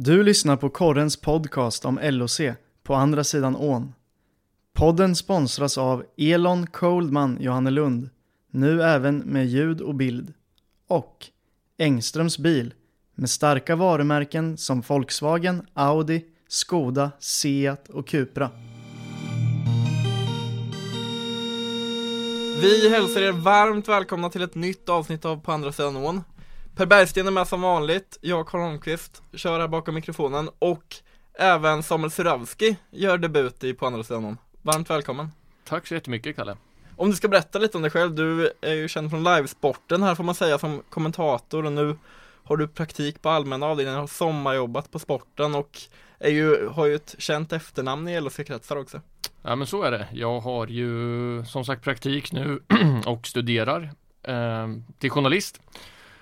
Du lyssnar på Korrens podcast om LOC på andra sidan ån. Podden sponsras av Elon Coldman Johannelund, nu även med ljud och bild. Och Engströms bil med starka varumärken som Volkswagen, Audi, Skoda, Seat och Cupra. Vi hälsar er varmt välkomna till ett nytt avsnitt av På andra sidan ån. Per Bergsten är med som vanligt, jag Karl Holmqvist kör här bakom mikrofonen och även Samuel Suravski gör debut i På andra sidan ån. Varmt välkommen! Tack så jättemycket Kalle. Om du ska berätta lite om dig själv, du är ju känd från livesporten här får man säga som kommentator och nu har du praktik på allmänna avdelningen, har sommarjobbat på sporten och är ju, har ju ett känt efternamn i LHC-kretsar också. Ja men så är det. Jag har ju som sagt praktik nu och studerar eh, till journalist.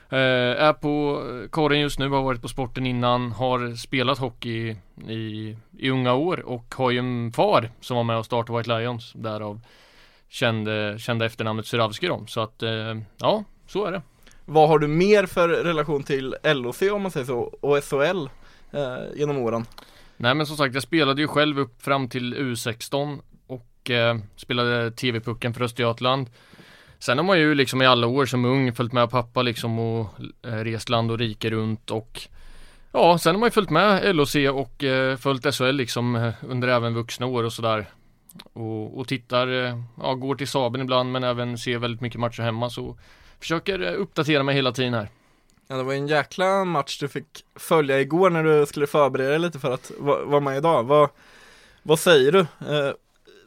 Eh, är på korren just nu, har varit på sporten innan, har spelat hockey i, i unga år och har ju en far som var med och startade White Lions. Därav kände, kände efternamnet Suravski då. Så att eh, ja, så är det. Vad har du mer för relation till LOC om man säger så, och SHL eh, genom åren? Nej men som sagt, jag spelade ju själv upp fram till U16 och eh, spelade TV-pucken för Östergötland. Sen har man ju liksom i alla år som ung följt med pappa liksom och eh, rest land och rike runt och ja, sen har man ju följt med LOC och eh, följt SHL liksom eh, under även vuxna år och sådär. Och, och tittar, eh, ja, går till Saben ibland men även ser väldigt mycket matcher hemma så försöker eh, uppdatera mig hela tiden här. Ja, det var en jäkla match du fick följa igår när du skulle förbereda dig lite för att vara med idag. Vad, vad säger du? Eh,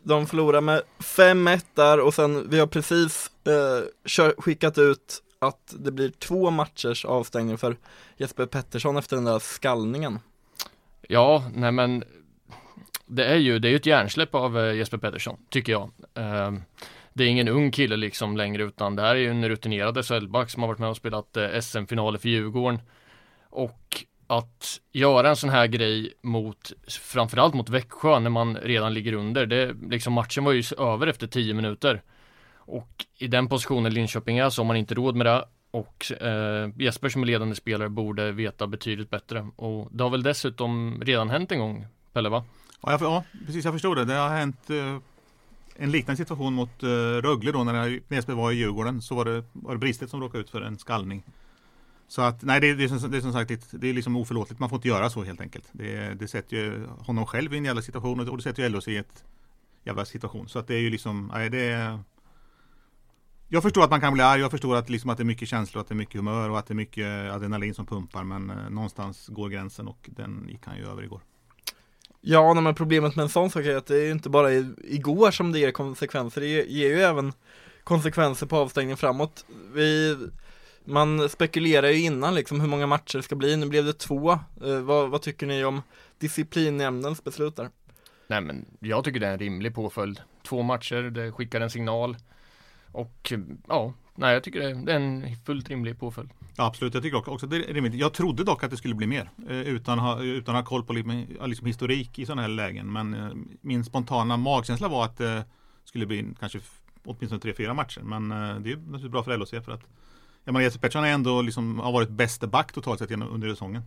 de förlorar med 5-1 där och sen vi har precis eh, skickat ut att det blir två matchers avstängning för Jesper Pettersson efter den där skallningen. Ja, nej men det är ju, det är ju ett hjärnsläpp av eh, Jesper Pettersson, tycker jag. Eh, det är ingen ung kille liksom längre utan det här är ju en rutinerad SHL-back som har varit med och spelat eh, SM-finaler för Djurgården. Och att göra en sån här grej mot, framförallt mot Växjö när man redan ligger under. Det, liksom matchen var ju över efter 10 minuter. Och i den positionen Linköping är så har man inte råd med det. Och eh, Jesper som är ledande spelare borde veta betydligt bättre. Och det har väl dessutom redan hänt en gång, Pelle va? Ja, jag, ja precis jag förstod det. Det har hänt eh, en liknande situation mot eh, Rögle då när Jesper var i Djurgården. Så var det, var det Bristet som råkade ut för en skallning. Så att nej, det, det, är, som, det är som sagt det är liksom oförlåtligt. Man får inte göra så helt enkelt. Det, det sätter ju honom själv i en jävla situation och det sätter ju LHC i ett jävla situation. Så att det är ju liksom, nej det är jag förstår att man kan bli arg, jag förstår att, liksom att det är mycket känslor, att det är mycket humör och att det är mycket adrenalin som pumpar. Men eh, någonstans går gränsen och den gick han ju över igår. Ja, men problemet med en sån sak är att det är ju inte bara igår som det ger konsekvenser, det ger ju även konsekvenser på avstängningen framåt. Vi man spekulerar ju innan liksom hur många matcher det ska bli, nu blev det två. Eh, vad, vad, tycker ni om disciplinnämndens beslut där? Nej men jag tycker det är en rimlig påföljd. Två matcher, det skickar en signal. Och ja, nej jag tycker det är en fullt rimlig påföljd. Ja, absolut, jag tycker också det är rimligt. Jag trodde dock att det skulle bli mer eh, utan, ha, utan ha koll på liksom, liksom historik i sådana här lägen. Men eh, min spontana magkänsla var att det skulle bli kanske åtminstone tre, fyra matcher. Men eh, det är naturligtvis bra för LHC för att jag menar, Jesper Pettersson är ändå liksom, har varit bäste back totalt sett under säsongen.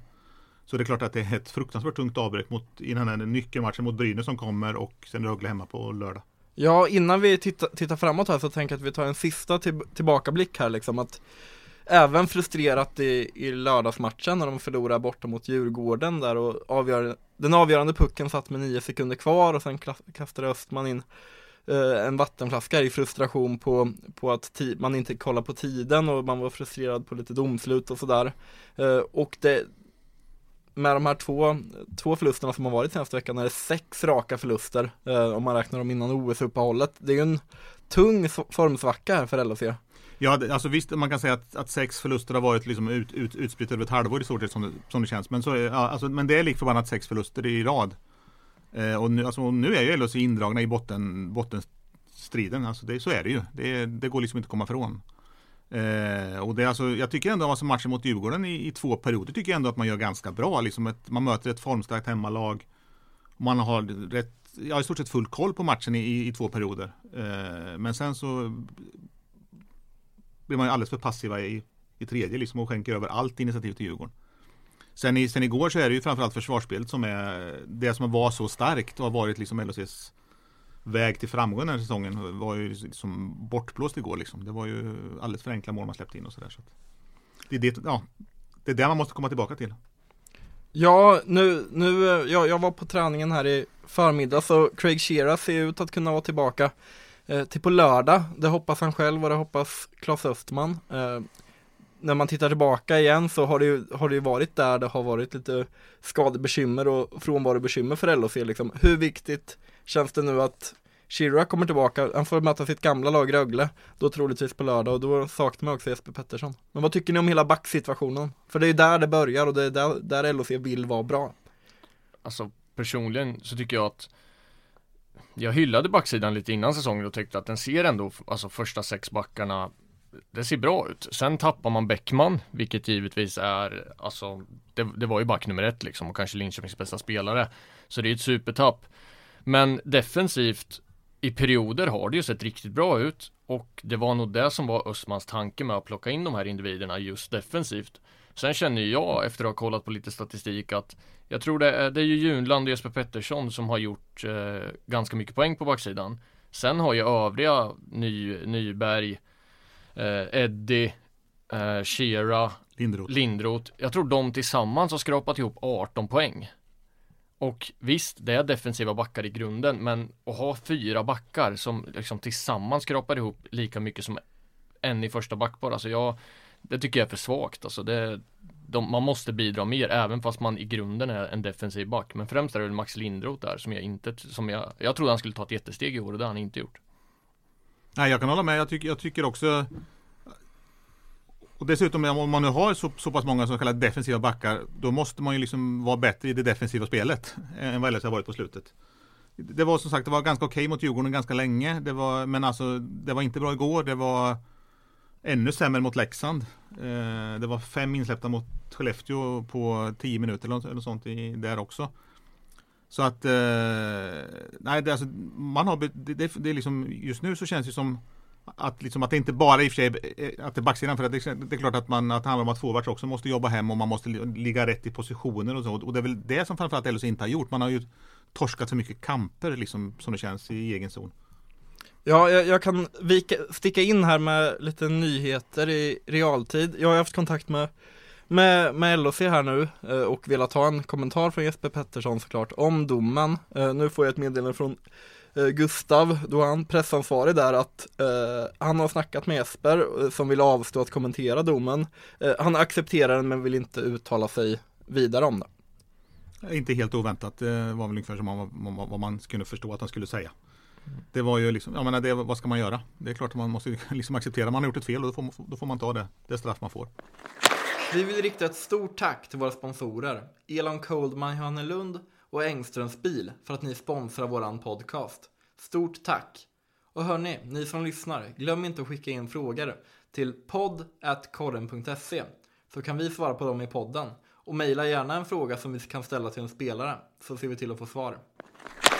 Så det är klart att det är ett fruktansvärt tungt avbräck mot, i den här nyckelmatchen mot Brynäs som kommer och sen Rögle hemma på lördag. Ja, innan vi tittar, tittar framåt här så tänker jag att vi tar en sista till, tillbakablick här liksom att Även frustrerat i, i lördagsmatchen när de förlorar borta mot Djurgården där och avgör, den avgörande pucken satt med nio sekunder kvar och sen kastade Östman in eh, en vattenflaska i frustration på, på att man inte kollar på tiden och man var frustrerad på lite domslut och sådär. Eh, och det, med de här två, två förlusterna som har varit senaste veckan är det sex raka förluster eh, om man räknar dem innan OS-uppehållet. Det är ju en tung formsvacka här för LHC. Ja, alltså visst man kan säga att, att sex förluster har varit liksom ut, ut, utspritt över ett halvår i stort sett som det, som det känns. Men, så, ja, alltså, men det är lik förbannat sex förluster i rad. Eh, och nu, alltså, nu är ju LHC indragna i botten, bottenstriden. Alltså det, så är det ju. Det, det går liksom inte att komma ifrån. Eh, och det, alltså, jag tycker ändå alltså matchen mot Djurgården i, i, två perioder tycker jag ändå att man gör ganska bra. Liksom ett, man möter ett formstarkt hemmalag. Man har rätt, ja, i stort sett full koll på matchen i, i två perioder. Eh, men sen så blir man ju alldeles för passiva i, i tredje liksom och skänker över allt initiativ till Djurgården. Sen, i, sen igår så är det ju framförallt försvarsspelet som är det som var så starkt och har varit liksom LHCs väg till framgång den här säsongen var ju liksom bortblåst igår liksom. Det var ju alldeles för enkla mål man släppte in och sådär. Så det, det, ja, det är det man måste komma tillbaka till. Ja, nu, nu, ja, jag var på träningen här i förmiddag så Craig Shearer ser ut att kunna vara tillbaka eh, till på lördag. Det hoppas han själv och det hoppas Claes Östman. Eh, när man tittar tillbaka igen så har det ju, har det ju varit där det har varit lite skadebekymmer och frånvarobekymmer för LHC liksom. Hur viktigt känns det nu att Shira kommer tillbaka, han får möta sitt gamla lag Rögle, då troligtvis på lördag och då saknar man också Jesper Pettersson. Men vad tycker ni om hela backsituationen? För det är ju där det börjar och det är där, där LHC vill vara bra. Alltså personligen så tycker jag att jag hyllade backsidan lite innan säsongen och tyckte att den ser ändå, alltså första sex backarna det ser bra ut. Sen tappar man Bäckman, vilket givetvis är, alltså, det, det, var ju back nummer ett liksom och kanske Linköpings bästa spelare. Så det är ett supertapp. Men defensivt i perioder har det ju sett riktigt bra ut och det var nog det som var Östmans tanke med att plocka in de här individerna just defensivt. Sen känner jag efter att ha kollat på lite statistik att jag tror det är, det är ju Junland och Jesper Pettersson som har gjort eh, ganska mycket poäng på backsidan. Sen har ju övriga Ny, Nyberg, eh, Eddie, eh, Shira, Lindroth. Lindroth. Jag tror de tillsammans har skrapat ihop 18 poäng. Och visst, det är defensiva backar i grunden, men att ha fyra backar som liksom tillsammans skrapar ihop lika mycket som en i första backpar, alltså jag Det tycker jag är för svagt, alltså det de, Man måste bidra mer, även fast man i grunden är en defensiv back, men främst är det väl Max Lindroth där som jag inte, som jag Jag trodde han skulle ta ett jättesteg i år och det har han inte gjort Nej, jag kan hålla med, jag, tycker, jag tycker också och dessutom om man nu har så, så pass många så kallade defensiva backar då måste man ju liksom vara bättre i det defensiva spelet än vad LS har varit på slutet. Det var som sagt det var ganska okej okay mot Djurgården ganska länge. Det var, men alltså det var inte bra igår. Det var ännu sämre mot Leksand. Eh, det var fem insläppta mot Skellefteå på tio minuter eller något, eller sånt i, där också. Så att eh, nej, det, alltså, man har, det, det, det är liksom, just nu så känns det som att, liksom, att det inte bara i och för sig eh, att det är backsidan för att det, det, är klart att, man, att det handlar om att forwards också måste jobba hem och man måste ligga rätt i positioner och så. Och det är väl det som framförallt LHC inte har gjort. Man har ju torskat så mycket kamper liksom som det känns i egen zon. Ja, jag, jag kan vika, sticka in här med lite nyheter i realtid. Jag har haft kontakt med med, med LOC här nu eh, och velat ha en kommentar från Jesper Pettersson såklart om domen. Eh, nu får jag ett meddelande från eh, Gustav, då han pressansvarig där, att eh, han har snackat med Jesper som vill avstå att kommentera domen. Eh, han accepterar den men vill inte uttala sig vidare om det. Inte helt oväntat, det var väl ungefär som man, vad man kunde förstå att han skulle säga. Det var ju liksom, jag menar det, vad ska man göra? Det är klart att man måste liksom acceptera, man har gjort ett fel och då får, då får man ta det, det straff man får. Vi vill rikta ett stort tack till våra sponsorer Elon Coldman Johannelund och Engströms bil för att ni sponsrar våran podcast. Stort tack! Och hörni, ni som lyssnar, glöm inte att skicka in frågor till podd.korren.se så kan vi svara på dem i podden. Och mejla gärna en fråga som vi kan ställa till en spelare så ser vi till att få svar.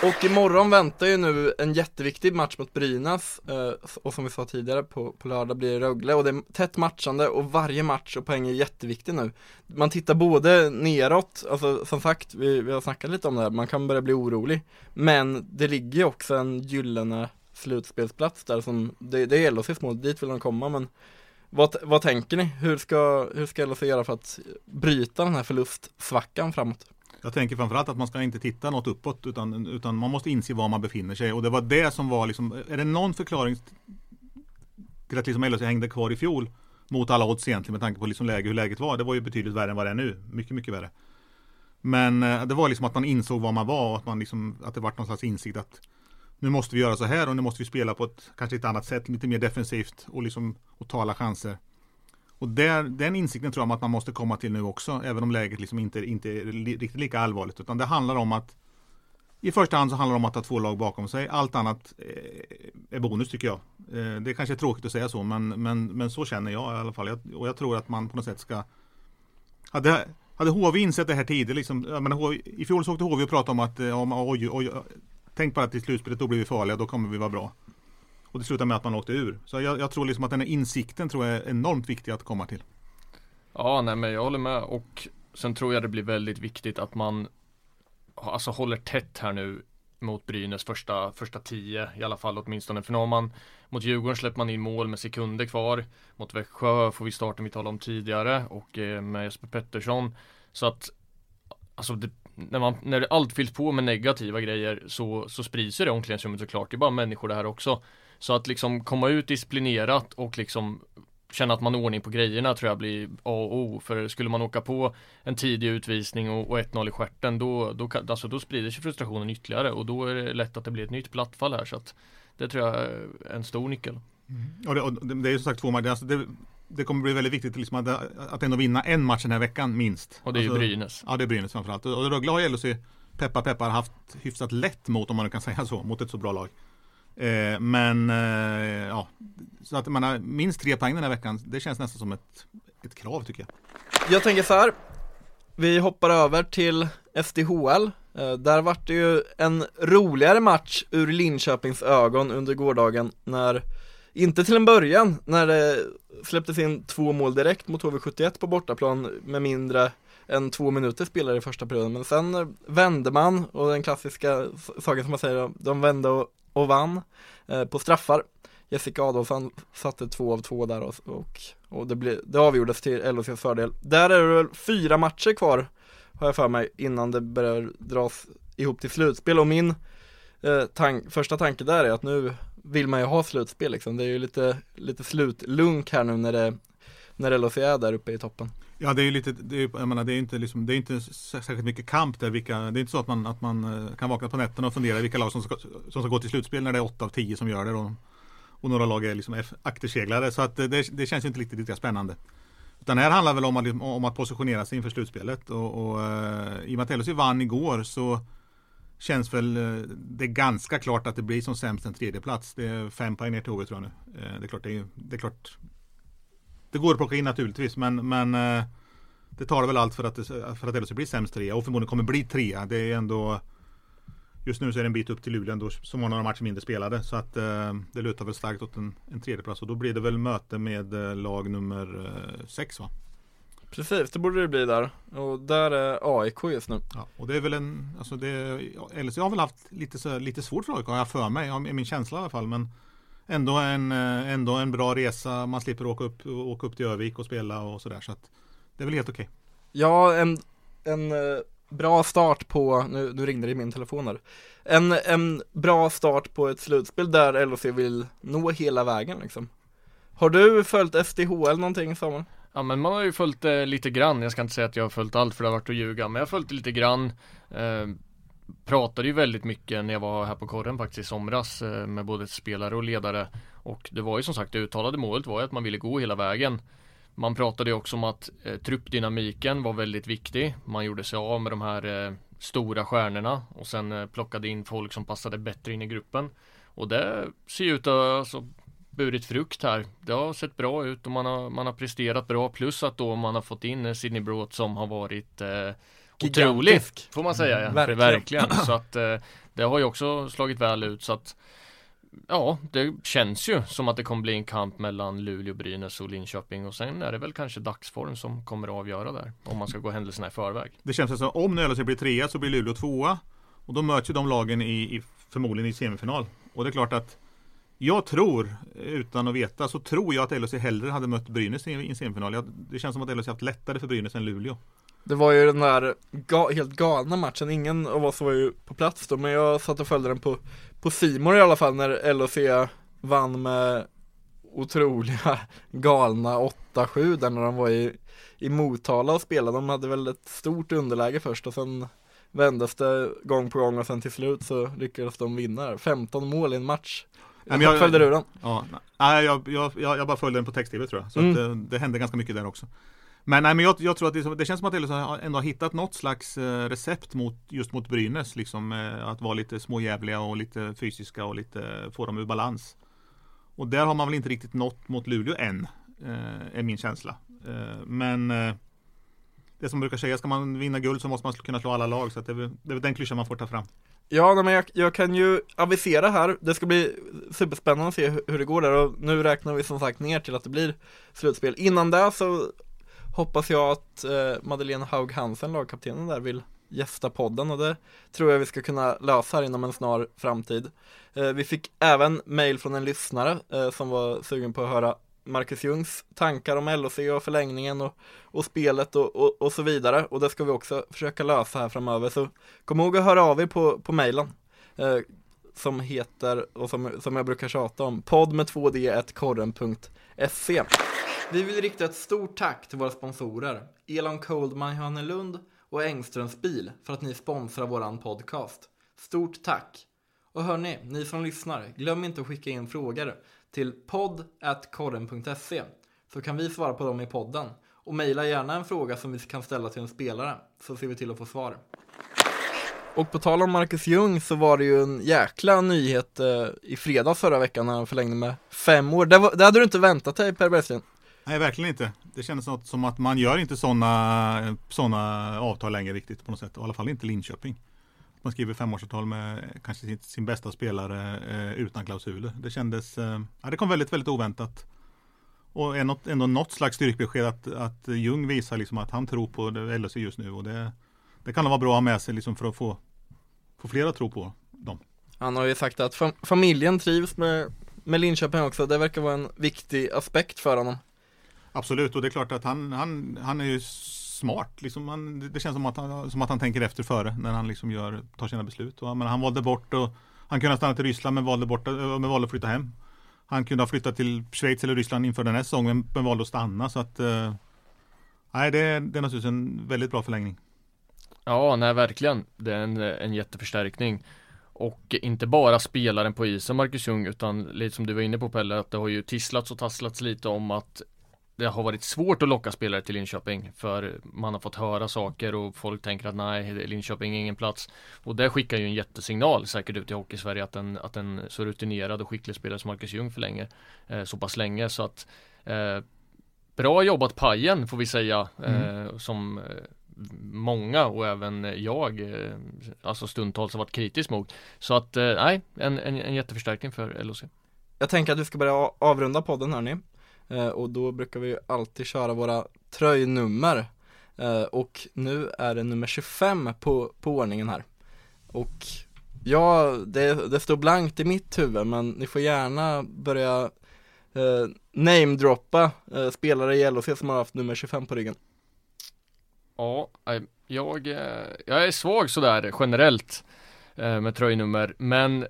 Och imorgon väntar ju nu en jätteviktig match mot Brynäs eh, och som vi sa tidigare på, på lördag blir det Rögle och det är tätt matchande och varje match och poäng är jätteviktig nu. Man tittar både neråt, alltså som sagt, vi, vi har snackat lite om det här, man kan börja bli orolig. Men det ligger ju också en gyllene slutspelsplats där som, det, det är LHCs mål, dit vill de komma men vad, vad tänker ni? Hur ska, hur ska LHC göra för att bryta den här förlustsvackan framåt? Jag tänker framförallt att man ska inte titta något uppåt utan, utan man måste inse var man befinner sig och det var det som var liksom, är det någon förklaring till att liksom LHC hängde kvar i fjol mot alla odds egentligen med tanke på liksom läge, hur läget var. Det var ju betydligt värre än vad det är nu. Mycket, mycket värre. Men eh, det var liksom att man insåg var man var och att man liksom, att det var någon slags insikt att nu måste vi göra så här och nu måste vi spela på ett kanske ett annat sätt, lite mer defensivt och liksom och ta alla chanser. Och där, den insikten tror jag att man måste komma till nu också, även om läget liksom inte, inte är riktigt lika allvarligt. Utan det handlar om att i första hand så handlar det om att ha två lag bakom sig. Allt annat eh, är bonus tycker jag. Eh, det kanske är tråkigt att säga så, men, men, men så känner jag i alla fall. och jag tror att man på något sätt ska hade, hade HV insett det här tidigt, liksom, menar, HV, i fjol så åkte HV och pratade om att eh, om, oj, oj, tänk bara att i slutspelet då blir vi farliga, då kommer vi vara bra. Och det slutade med att man åkte ur. Så jag, jag, tror liksom att den här insikten tror jag är enormt viktig att komma till. Ja, nej men jag håller med och sen tror jag det blir väldigt viktigt att man alltså håller tätt här nu mot Brynäs första, första tio i alla fall åtminstone. För nu har man mot Djurgården släpper man in mål med sekunder kvar. Mot Växjö får vi starten vi talade om tidigare och eh, med Jesper Pettersson. Så att alltså det, när, man, när allt fylls på med negativa grejer så, så sprids det i omklädningsrummet såklart. Det är bara människor det här också. Så att liksom komma ut disciplinerat och liksom känna att man har ordning på grejerna tror jag blir A och O. För skulle man åka på en tidig utvisning och, och 1-0 i stjärten då, då, alltså, då sprider sig frustrationen ytterligare och då är det lätt att det blir ett nytt plattfall här. Så att det tror jag är en stor nyckel. Mm. Och, det, och det, är som sagt två matcher. Alltså det, det kommer bli väldigt viktigt liksom att, att ändå vinna en match den här veckan minst. Och det är alltså, ju Brynäs. Ja det är Brynäs framförallt. Och Rögle har ju LHC peppar peppar haft hyfsat lätt mot om man kan säga så, mot ett så bra lag. Eh, men eh, ja, så att man har minst tre poäng den här veckan, det känns nästan som ett, ett krav tycker jag. Jag tänker så här, vi hoppar över till SDHL. Eh, där vart det ju en roligare match ur Linköpings ögon under gårdagen när, inte till en början, när det släpptes in två mål direkt mot HV71 på bortaplan med mindre än två minuter spelare i första perioden. Men sen vände man och den klassiska saken som man säger, de vände och och vann eh, på straffar. Jessica Adolfsson satte två av två där och, och, och det, blev, det avgjordes till LHCs fördel. Där är det väl fyra matcher kvar, har jag för mig, innan det börjar dras ihop till slutspel och min eh, tank, första tanke där är att nu vill man ju ha slutspel liksom. Det är ju lite, lite slutlunk här nu när det när LHC är där uppe i toppen. Ja det är ju lite, det är, jag menar, det är inte liksom, det är inte särskilt mycket kamp där vilka, det är inte så att man, att man eh, kan vakna på nätterna och fundera vilka lag som ska, som ska gå till slutspel när det är 8 av 10 som gör det och, och några lag är liksom akterseglare så att eh, det, det känns inte riktigt lika spännande. Utan det här handlar väl om att, om att positionera sig inför slutspelet och, och eh, i och med att LHC vann igår så känns väl eh, det är ganska klart att det blir som sämst en tredje plats. Det är fem poäng ner till HV tror jag nu. Eh, det är klart, det är, det är klart det går att plocka in naturligtvis men, men eh, det tar väl allt för att, det, för att LHC blir sämst trea och förmodligen kommer bli trea. Det är ändå Just nu så är det en bit upp till Luleå ändå som har några matcher mindre spelade så att eh, det lutar väl starkt åt en, en tredjeplats och då blir det väl möte med eh, lag nummer eh, sex va? Precis, det borde det bli där. Och där är AIK just nu. Ja, och det är väl en, alltså det, LHC har väl haft lite, så, lite svårt för AIK har jag för mig, är min känsla i alla fall. Men ändå en, ändå en bra resa. Man slipper åka upp, åka upp till Övik och spela och sådär. Så att det är väl helt okej. Okay. Ja, en, en eh, bra start på, nu, nu ringde det i min telefon här. En, en bra start på ett slutspel där LHC vill nå hela vägen liksom. Har du följt SDHL någonting Samuel? Ja men man har ju följt det lite grann, jag ska inte säga att jag har följt allt för det har varit att ljuga, men jag har följt det lite grann. Eh, pratade ju väldigt mycket när jag var här på korren faktiskt i somras eh, med både spelare och ledare och det var ju som sagt det uttalade målet var ju att man ville gå hela vägen. Man pratade ju också om att eh, truppdynamiken var väldigt viktig. Man gjorde sig av med de här eh, stora stjärnorna och sen eh, plockade in folk som passade bättre in i gruppen. Och det ser ju ut att alltså, burit frukt här. Det har sett bra ut och man har, man har presterat bra plus att då man har fått in Sidney Broth som har varit eh, otrolig får man säga. Ja. Verkligen. Verkligen. Så att eh, det har ju också slagit väl ut så att Ja, det känns ju som att det kommer bli en kamp mellan Luleå, Brynäs och Linköping och sen är det väl kanske dagsform som kommer att avgöra där om man ska gå händelserna i förväg. Det känns som om nu LHC blir trea så blir Luleå tvåa och då möts ju de lagen i, i, förmodligen i semifinal och det är klart att jag tror, utan att veta, så tror jag att LHC hellre hade mött Brynäs i en semifinal. Det känns som att LHC haft lättare för Brynäs än Luleå. Det var ju den där ga helt galna matchen, ingen av oss var ju på plats då men jag satt och följde den på på Simor i alla fall när LHC vann med otroliga galna 8-7 där när de var i, i Motala och spelade. De hade väl ett stort underläge först och sen vändes det gång på gång och sen till slut så lyckades de vinna 15 mål i en match. Jag, jag följde du den? Ja, nej, jag, jag, jag, bara följde den på text-tv tror jag. Så mm. det, det hände ganska mycket där också. Men, nej, men jag, jag tror att det, det, känns som att Elfsborg ändå har hittat något slags eh, recept mot, just mot Brynäs. Liksom, eh, att vara lite småjävliga och lite fysiska och lite få dem ur balans. Och där har man väl inte riktigt nått mot Luleå än, eh, är min känsla. men det som brukar säga, ska man vinna guld så måste man kunna slå alla lag. Så det, är det är den klyschan man får ta fram. Ja, men jag, jag, kan ju avisera här, det ska bli superspännande att se hur, hur det går där och nu räknar vi som sagt ner till att det blir slutspel. Innan det så hoppas jag att eh, Madeleine Haug Hansen, lagkaptenen där, vill gästa podden och det tror jag vi ska kunna lösa här inom en snar framtid. Eh, vi fick även mail från en lyssnare eh, som var sugen på att höra Marcus Ljungs tankar om LOC och förlängningen och, och spelet och, och, och, så vidare. Och det ska vi också försöka lösa här framöver. Så kom ihåg att höra av er på, på mejlen eh, som heter, och som, som jag brukar tjata om, podd med 2d korren.se Vi vill rikta ett stort tack till våra sponsorer Elon Coldman Johannelund och Engströms bil för att ni sponsrar våran podcast. Stort tack! Och hörni, ni som lyssnar, glöm inte att skicka in frågor till podd.korren.se så kan vi svara på dem i podden. Och mejla gärna en fråga som vi kan ställa till en spelare så ser vi till att få svar. Och på tal om Marcus Ljung så var det ju en jäkla nyhet eh, i fredags förra veckan när han förlängde med fem år. Det, var, det hade du inte väntat dig Per Bergsten? Nej, verkligen inte. Det kändes som att man gör inte sådana såna avtal längre riktigt på något sätt. I alla fall inte Linköping. Man skriver femårsavtal med kanske sin, sin bästa spelare eh, utan klausuler. Det kändes, eh, ja, det kom väldigt, väldigt oväntat. Och ändå, ändå något slags styrkebesked att, att Ljung visar liksom att han tror på LHC just nu. Och det, det kan vara bra att ha med sig liksom för att få, få fler att tro på dem. Han har ju sagt att fam familjen trivs med, med Linköping också. Det verkar vara en viktig aspekt för honom. Absolut, och det är klart att han, han, han är ju smart. Liksom han, det känns som att, han, som att han tänker efter före när han liksom gör, tar sina beslut. Och, men han valde bort och han kunde ha stannat i Ryssland men valde, bort, eh, men valde att flytta hem. Han kunde ha flyttat till Schweiz eller Ryssland inför den här säsongen men valde att stanna. Så att, eh, nej, det, är, det är naturligtvis en väldigt bra förlängning. Ja, nej verkligen. Det är en, en jätteförstärkning. Och inte bara spelaren på isen Marcus Ljung utan lite som du var inne på Pelle att det har ju tisslats och tasslats lite om att det har varit svårt att locka spelare till Linköping för man har fått höra saker och folk tänker att nej, Linköping är ingen plats. Och det skickar ju en jättesignal säkert ut i Hockeysverige att en, att en så rutinerad och skicklig spelare som Marcus Ljung förlänger eh, så pass länge så att eh, Bra jobbat Pajen får vi säga mm. eh, som eh, många och även jag eh, alltså stundtals har varit kritisk mot. Så att eh, nej, en, en, en jätteförstärkning för LOC. Jag tänker att vi ska börja avrunda podden hörni. Eh, och då brukar vi alltid köra våra tröjnummer. Eh, och nu är det nummer 25 på, på ordningen här. Och ja, det, det står blankt i mitt huvud men ni får gärna börja eh, namedroppa eh, spelare i LHC som har haft nummer 25 på ryggen. Ja, eh, jag, eh, jag är svag sådär generellt eh, med tröjnummer men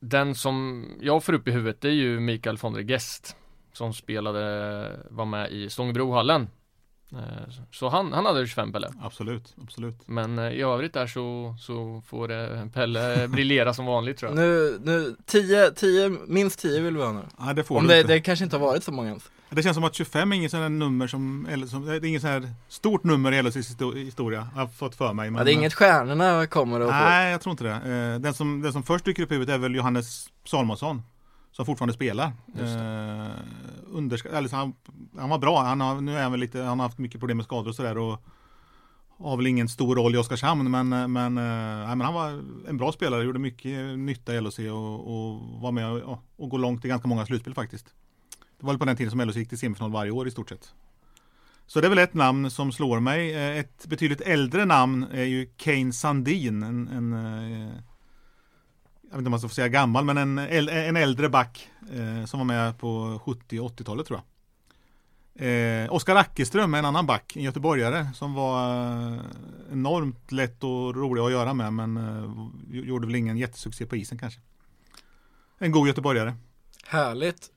den som jag får upp i huvudet det är ju Mikael von der Gest som spelade, var med i Stångebrohallen. Eh, så han, han hade 25 Pelle. Absolut, absolut. Men eh, i övrigt där så, så får det Pelle briljera som vanligt tror jag. Nu, nu 10, 10, minst 10 vill vi ha nu. Ja, det får Om du det, inte. det kanske inte har varit så många ens. Det känns som att 25 är inget sånt här nummer som, eller som, det är inget sånt här stort nummer i LHCs historia. Jag har fått för mig. Men, ja, det är inget stjärnorna kommer att Nej, jag tror inte det. Eh, Den som, den som först dyker upp i huvudet är väl Johannes Salmonsson. Som fortfarande spelar. Eh, underska- eller så han, han var bra. Han har, nu är han väl lite, han har haft mycket problem med skador och sådär. Och har väl ingen stor roll i Oskarshamn. Men, men, eh, men han var en bra spelare. Gjorde mycket nytta i LHC och, och var med och, och gå långt i ganska många slutspel faktiskt. Det var väl på den tiden som LHC gick till semifinal varje år i stort sett. Så det är väl ett namn som slår mig. Eh, Ett betydligt äldre namn är ju Kane Sandin. En, en, eh, jag vet inte om man ska få säga gammal, men en, en äldre back eh, som var med på 70 och 80-talet tror jag. Eh, Oskar Ackerström är en annan back, en göteborgare som var eh, enormt lätt och rolig att göra med men eh, gjorde väl ingen jättesuccé på isen kanske. En god göteborgare. Härligt.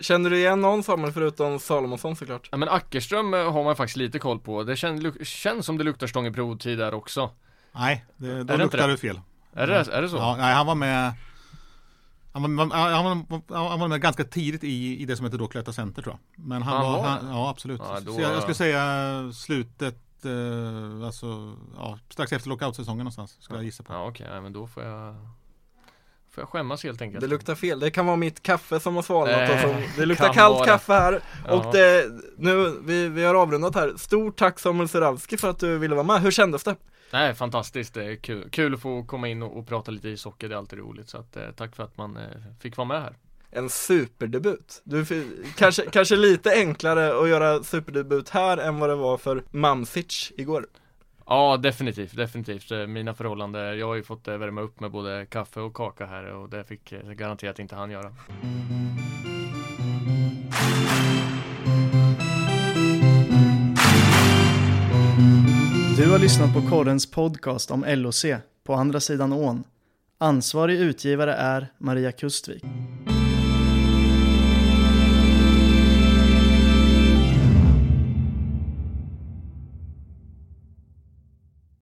Känner du igen någon Samuel förutom Salomonsson såklart? Ja, men Ackerström eh, har man faktiskt lite koll på. Det känns, känns som det luktar Stångebro-tid där också. Nej, det, då det luktar det fel. Är det, är det så? Ja, nej, han var med han var, han, var, han var med ganska tidigt i, i det som heter då Cloetta Center tror jag. Men han, Han var, var han, ja absolut. Ja, då- Så jag, jag skulle säga slutet, eh, alltså ja, strax efter lockoutsäsongen någonstans. Skulle jag gissa på. Ja okej, ja, men då får jag Får jag skämmas helt enkelt Det luktar fel, det kan vara mitt kaffe som har svalnat och som, Det luktar kallt vara. kaffe här Ja. och det, nu, vi, vi har avrundat här Stort tack Samuel Seravski för att du ville vara med, hur kändes det? Nej fantastiskt, det är kul, kul att få komma in och, och prata lite ishockey, det är alltid roligt så att eh, tack för att man eh, fick vara med här en superdebut. Du, kanske, kanske lite enklare att göra superdebut här än vad det var för Mamsic igår. Ja, definitivt, definitivt. Eh, mina förhållanden, jag har ju fått eh, värma upp med både kaffe och kaka här och det fick eh, garanterat inte han göra. Du har lyssnat på Korrens podcast om LOC, På andra sidan ån. Ansvarig utgivare är Maria Kustvik.